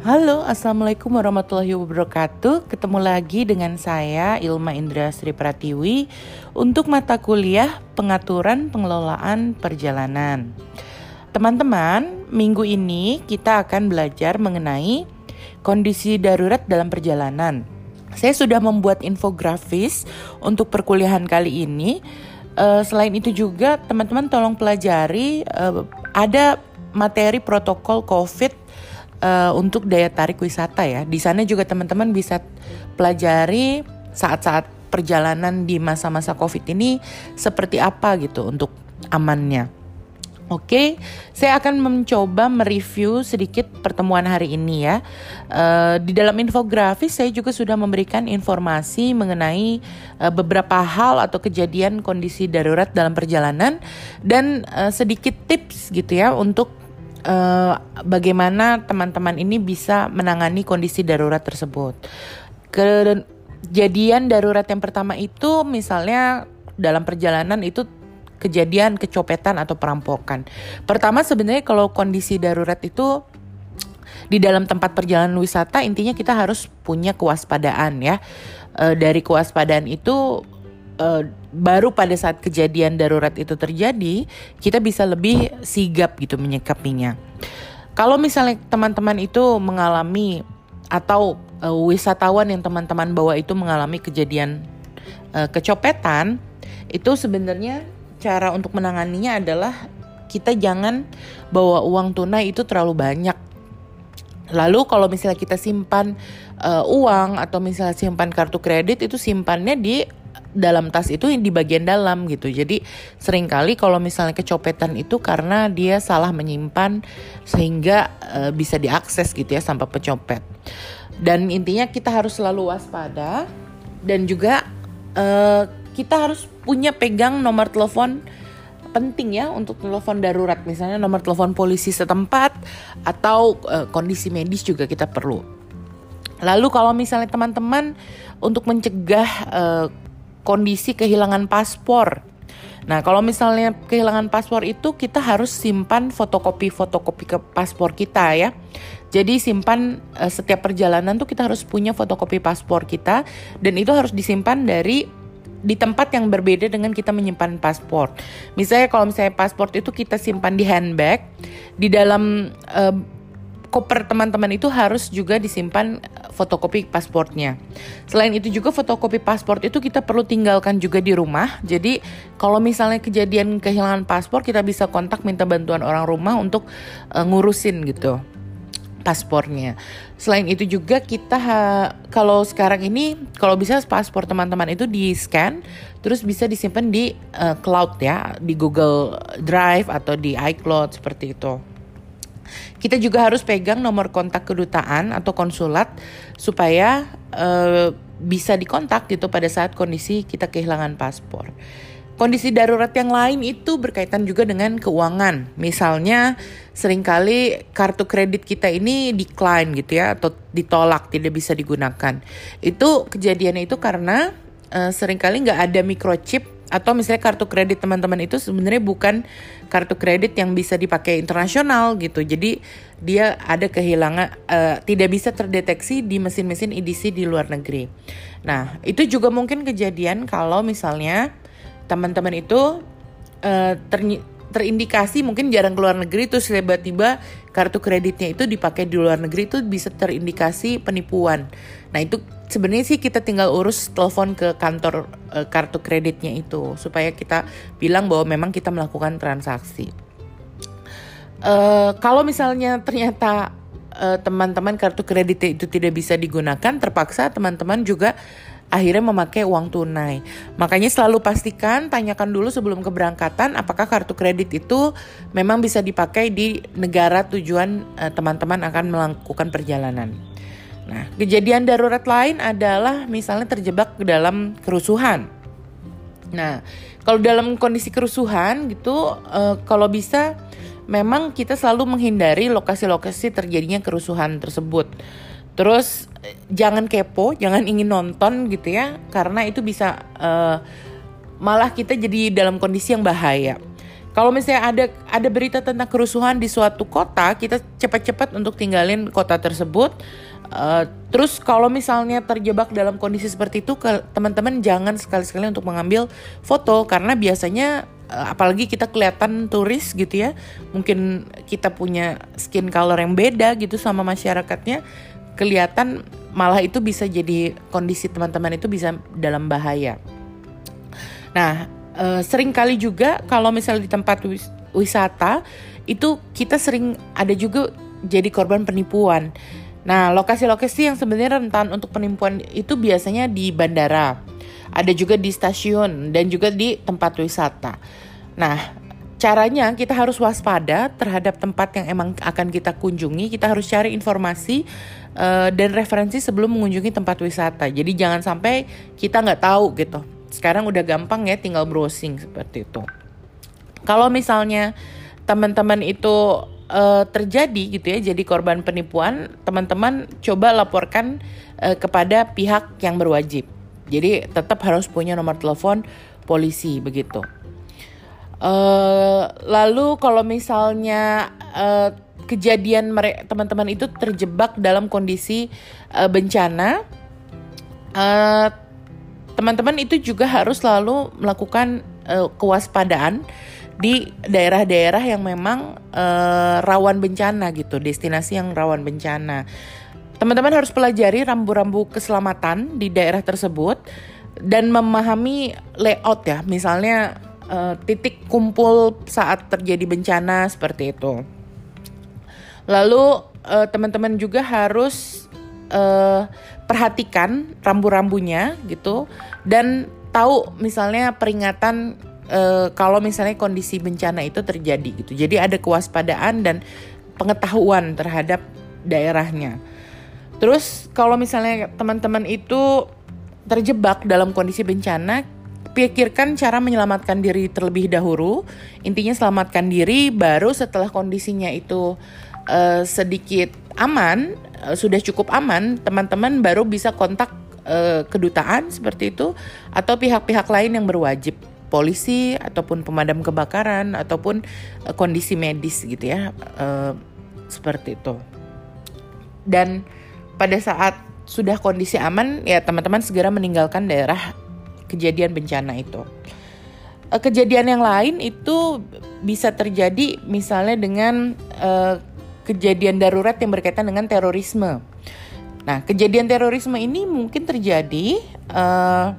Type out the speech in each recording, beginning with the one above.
Halo, Assalamualaikum warahmatullahi wabarakatuh. Ketemu lagi dengan saya Ilma Indra Sri Pratiwi Untuk mata kuliah Pengaturan Pengelolaan Perjalanan. Teman-teman, minggu ini kita akan belajar mengenai Kondisi darurat dalam perjalanan. Saya sudah membuat infografis Untuk perkuliahan kali ini. Uh, Selain itu juga teman-teman tolong pelajari uh, Ada materi protokol COVID uh, untuk daya tarik wisata ya. Di sana juga teman-teman bisa pelajari saat-saat perjalanan di masa-masa Covid ini seperti apa gitu untuk amannya. Oke, saya akan mencoba mereview sedikit pertemuan hari ini ya. Uh, di dalam infografis saya juga sudah memberikan informasi mengenai uh, beberapa hal atau kejadian kondisi darurat dalam perjalanan dan uh, sedikit tips gitu ya untuk uh, bagaimana teman-teman ini bisa menangani kondisi darurat tersebut. Kejadian darurat yang pertama itu misalnya dalam perjalanan itu kejadian kecopetan atau perampokan. Pertama sebenarnya kalau kondisi darurat itu di dalam tempat perjalanan wisata intinya kita harus punya kewaspadaan ya. E, dari kewaspadaan itu uh, baru pada saat kejadian darurat itu terjadi, kita bisa lebih sigap gitu menyikapinya. Kalau misalnya teman-teman itu mengalami atau uh, wisatawan yang teman-teman bawa itu mengalami kejadian uh, kecopetan, itu sebenarnya cara untuk menanganinya adalah kita jangan bawa uang tunai itu terlalu banyak. Lalu kalau misalnya kita simpan uh, uang atau misalnya simpan kartu kredit itu simpannya di dalam tas itu di bagian dalam gitu. Jadi sering kali kalau misalnya kecopetan itu karena dia salah menyimpan sehingga uh, bisa diakses gitu ya sampai pecopet. Dan intinya kita harus selalu waspada dan juga uh, kita harus punya pegang nomor telepon penting ya untuk telepon darurat misalnya nomor telepon polisi setempat atau uh, kondisi medis juga kita perlu. Lalu kalau misalnya teman-teman untuk mencegah uh, kondisi kehilangan paspor. Nah, kalau misalnya kehilangan paspor itu kita harus simpan fotokopi-fotokopi ke paspor kita ya. Jadi simpan uh, setiap perjalanan tuh kita harus punya fotokopi paspor kita dan itu harus disimpan dari di tempat yang berbeda dengan kita menyimpan paspor. Misalnya kalau misalnya paspor itu kita simpan di handbag, di dalam uh, koper teman-teman itu harus juga disimpan eh, fotokopi pasportnya. Selain itu juga fotokopi paspor itu kita perlu tinggalkan juga di rumah. Jadi kalau misalnya kejadian kehilangan paspor kita bisa kontak minta bantuan orang rumah untuk uh, ngurusin gitu paspornya. Selain itu juga kita ha, kalau sekarang ini kalau bisa paspor teman-teman itu di scan terus bisa disimpan di uh, cloud ya, di Google Drive atau di iCloud seperti itu. Kita juga harus pegang nomor kontak kedutaan atau konsulat supaya uh, bisa dikontak gitu pada saat kondisi kita kehilangan paspor. Kondisi darurat yang lain itu berkaitan juga dengan keuangan. Misalnya sering kali kartu kredit kita ini decline gitu ya atau ditolak tidak bisa digunakan. Itu kejadiannya itu karena uh, sering kali nggak ada microchip atau misalnya kartu kredit teman-teman itu sebenarnya bukan kartu kredit yang bisa dipakai internasional gitu. Jadi dia ada kehilangan uh, tidak bisa terdeteksi di mesin-mesin EDC di luar negeri. Nah itu juga mungkin kejadian kalau misalnya teman-teman itu uh, terindikasi mungkin jarang keluar negeri terus tiba-tiba kartu kreditnya itu dipakai di luar negeri itu bisa terindikasi penipuan. Nah itu sebenarnya sih kita tinggal urus telepon ke kantor uh, kartu kreditnya itu supaya kita bilang bahwa memang kita melakukan transaksi. Uh, kalau misalnya ternyata eh, teman-teman kartu kredit itu tidak bisa digunakan, terpaksa teman-teman juga akhirnya memakai uang tunai. Makanya selalu pastikan tanyakan dulu sebelum keberangkatan apakah kartu kredit itu memang bisa dipakai di negara tujuan teman-teman akan melakukan perjalanan. Nah, kejadian darurat lain adalah misalnya terjebak ke dalam kerusuhan. Nah, kalau dalam kondisi kerusuhan gitu, uh, kalau bisa memang kita selalu menghindari lokasi-lokasi terjadinya kerusuhan tersebut. Terus jangan kepo, jangan ingin nonton gitu ya, karena itu bisa uh, malah kita jadi dalam kondisi yang bahaya. Kalau misalnya ada ada berita tentang kerusuhan di suatu kota, kita cepat-cepat untuk tinggalin kota tersebut. Uh, terus kalau misalnya terjebak dalam kondisi seperti itu, teman-teman jangan sekali-sekali untuk mengambil foto karena biasanya uh, apalagi kita kelihatan turis gitu ya, mungkin kita punya skin color yang beda gitu sama masyarakatnya, kelihatan malah itu bisa jadi kondisi teman-teman itu bisa dalam bahaya. Nah, uh, sering kali juga kalau misalnya di tempat wis wisata itu kita sering ada juga jadi korban penipuan. Nah, lokasi-lokasi yang sebenarnya rentan untuk penipuan itu biasanya di bandara. Ada juga di stasiun dan juga di tempat wisata. Nah, caranya kita harus waspada terhadap tempat yang emang akan kita kunjungi. Kita harus cari informasi uh, dan referensi sebelum mengunjungi tempat wisata. Jadi jangan sampai kita nggak tahu gitu. Sekarang udah gampang ya tinggal browsing seperti itu. Kalau misalnya teman-teman itu uh, terjadi gitu ya jadi korban penipuan teman-teman coba laporkan uh, kepada pihak yang berwajib jadi tetap harus punya nomor telepon polisi begitu uh, lalu kalau misalnya uh, kejadian teman-teman itu terjebak dalam kondisi uh, bencana teman-teman itu juga harus selalu melakukan uh, kewaspadaan di daerah-daerah yang memang uh, rawan bencana gitu, destinasi yang rawan bencana. Teman-teman harus pelajari rambu-rambu keselamatan di daerah tersebut dan memahami layout ya, misalnya uh, titik kumpul saat terjadi bencana seperti itu. Lalu teman-teman juga harus uh, perhatikan rambu-rambunya gitu dan tahu misalnya peringatan uh, kalau misalnya kondisi bencana itu terjadi gitu. Jadi ada kewaspadaan dan pengetahuan terhadap daerahnya. Terus kalau misalnya teman-teman itu terjebak dalam kondisi bencana, pikirkan cara menyelamatkan diri terlebih dahulu. Intinya selamatkan diri, baru setelah kondisinya itu uh, sedikit aman, uh, sudah cukup aman, teman-teman baru bisa kontak uh, kedutaan seperti itu atau pihak-pihak lain yang berwajib polisi ataupun pemadam kebakaran ataupun uh, kondisi medis gitu ya uh, seperti itu. Dan pada saat sudah kondisi aman ya teman-teman segera meninggalkan daerah kejadian bencana itu. Kejadian yang lain itu bisa terjadi misalnya dengan uh, kejadian darurat yang berkaitan dengan terorisme nah kejadian terorisme ini mungkin terjadi uh,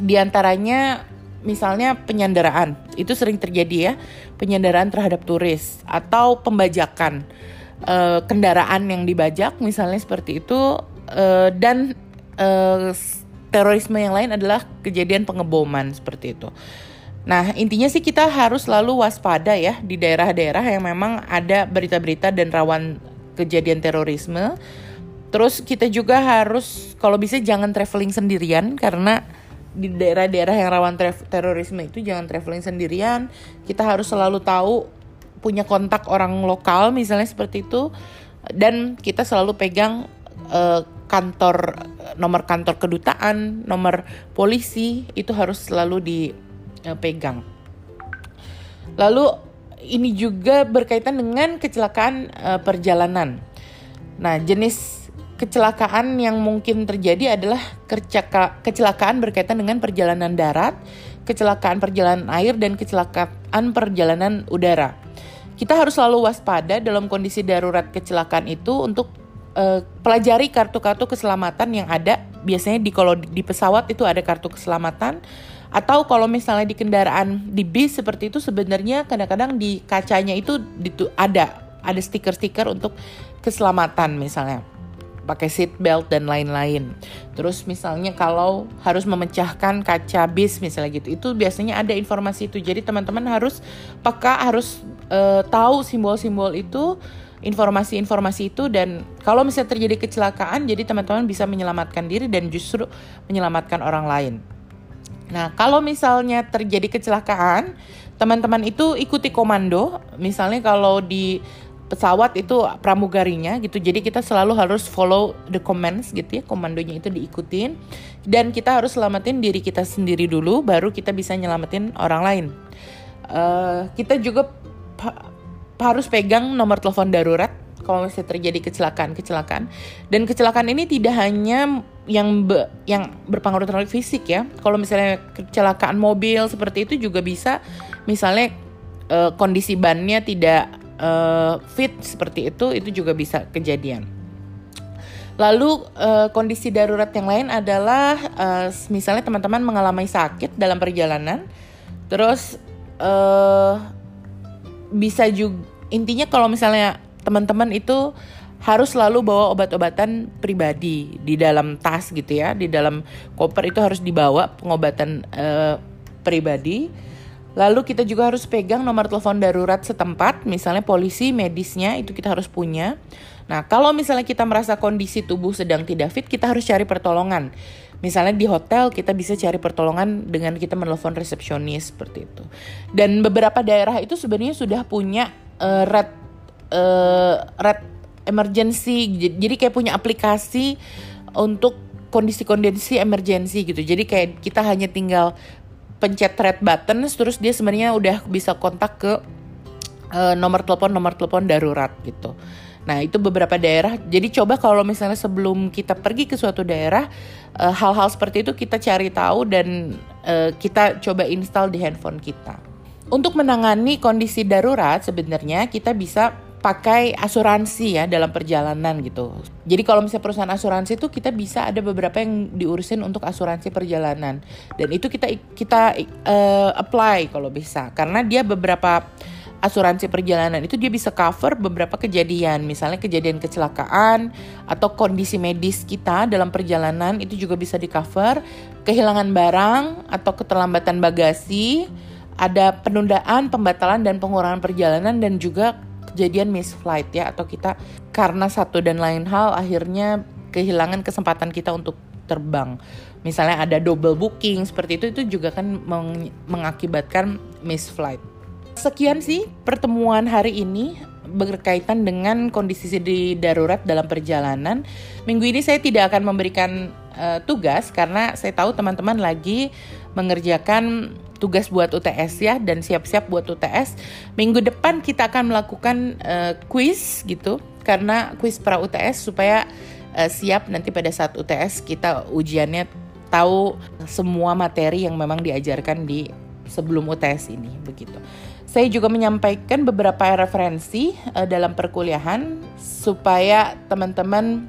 di antaranya misalnya penyanderaan itu sering terjadi ya penyanderaan terhadap turis atau pembajakan uh, kendaraan yang dibajak misalnya seperti itu uh, dan uh, terorisme yang lain adalah kejadian pengeboman seperti itu. Nah intinya sih kita harus selalu waspada ya di daerah-daerah yang memang ada berita-berita dan rawan kejadian terorisme. Terus kita juga harus kalau bisa jangan traveling sendirian karena di daerah-daerah yang rawan terorisme itu jangan traveling sendirian. Kita harus selalu tahu punya kontak orang lokal misalnya seperti itu dan kita selalu pegang uh, kantor nomor kantor kedutaan, nomor polisi itu harus selalu dipegang. Lalu ini juga berkaitan dengan kecelakaan uh, perjalanan. Nah, jenis kecelakaan yang mungkin terjadi adalah kecelakaan berkaitan dengan perjalanan darat, kecelakaan perjalanan air, dan kecelakaan perjalanan udara. Kita harus selalu waspada dalam kondisi darurat kecelakaan itu untuk uh, pelajari kartu-kartu keselamatan yang ada. Biasanya di kalau di pesawat itu ada kartu keselamatan atau kalau misalnya di kendaraan di bis seperti itu sebenarnya kadang-kadang di kacanya itu, ada ada stiker-stiker untuk keselamatan misalnya pakai seat belt dan lain-lain. Terus misalnya kalau harus memecahkan kaca bis misalnya gitu, itu biasanya ada informasi itu. Jadi teman-teman harus peka harus uh, tahu simbol-simbol itu, informasi-informasi itu dan kalau misalnya terjadi kecelakaan, jadi teman-teman bisa menyelamatkan diri dan justru menyelamatkan orang lain. Nah, kalau misalnya terjadi kecelakaan, teman-teman itu ikuti komando. Misalnya kalau di pesawat itu pramugarinya gitu jadi kita selalu harus follow the commands gitu ya komandonya itu diikutin. Dan kita harus selamatin diri kita sendiri dulu baru kita bisa nyelamatin orang lain. Uh, kita juga harus pegang nomor telepon darurat kalau misalnya terjadi kecelakaan-kecelakaan. Dan kecelakaan ini tidak hanya yang be, yang berpengaruh terhadap fisik ya. Kalau misalnya kecelakaan mobil seperti itu juga bisa misalnya uh, kondisi bannya tidak uh, fit seperti itu itu juga bisa kejadian. Lalu uh, kondisi darurat yang lain adalah uh, misalnya teman-teman mengalami sakit dalam perjalanan, terus uh, bisa juga intinya kalau misalnya teman-teman itu harus selalu bawa obat-obatan pribadi di dalam tas gitu ya, di dalam koper itu harus dibawa pengobatan uh, pribadi. Lalu kita juga harus pegang nomor telepon darurat setempat, misalnya polisi, medisnya itu kita harus punya. Nah, kalau misalnya kita merasa kondisi tubuh sedang tidak fit, kita harus cari pertolongan. Misalnya di hotel kita bisa cari pertolongan dengan kita menelpon resepsionis seperti itu. Dan beberapa daerah itu sebenarnya sudah punya uh, red uh, red emergency jadi kayak punya aplikasi untuk kondisi-kondisi emergency gitu jadi kayak kita hanya tinggal pencet red button terus dia sebenarnya udah bisa kontak ke uh, nomor telepon nomor telepon darurat gitu Nah, itu beberapa daerah. Jadi coba kalau misalnya sebelum kita pergi ke suatu daerah, hal-hal uh, seperti itu kita cari tahu dan uh, kita coba install di handphone kita. Untuk menangani kondisi darurat sebenarnya kita bisa pakai asuransi ya dalam perjalanan gitu. Jadi kalau misalnya perusahaan asuransi itu kita bisa ada beberapa yang diurusin untuk asuransi perjalanan. Dan itu kita kita uh, apply kalau bisa. Karena dia beberapa asuransi perjalanan itu dia bisa cover beberapa kejadian, misalnya kejadian kecelakaan atau kondisi medis kita dalam perjalanan itu juga bisa di cover, kehilangan barang atau keterlambatan bagasi, ada penundaan, pembatalan dan pengurangan perjalanan dan juga kejadian miss flight ya atau kita karena satu dan lain hal akhirnya kehilangan kesempatan kita untuk terbang. Misalnya ada double booking seperti itu itu juga kan meng mengakibatkan miss flight. Sekian sih pertemuan hari ini berkaitan dengan kondisi di darurat dalam perjalanan. Minggu ini saya tidak akan memberikan uh, tugas karena saya tahu teman-teman lagi mengerjakan tugas buat UTS ya dan siap-siap buat UTS. Minggu depan kita akan melakukan uh, quiz gitu karena quiz pra UTS supaya uh, siap nanti pada saat UTS kita ujiannya tahu semua materi yang memang diajarkan di sebelum UTS ini begitu. Saya juga menyampaikan beberapa referensi uh, dalam perkuliahan supaya teman-teman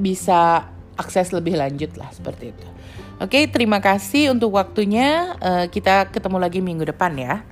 bisa akses lebih lanjut lah seperti itu. Oke, terima kasih untuk waktunya. Uh, kita ketemu lagi minggu depan ya.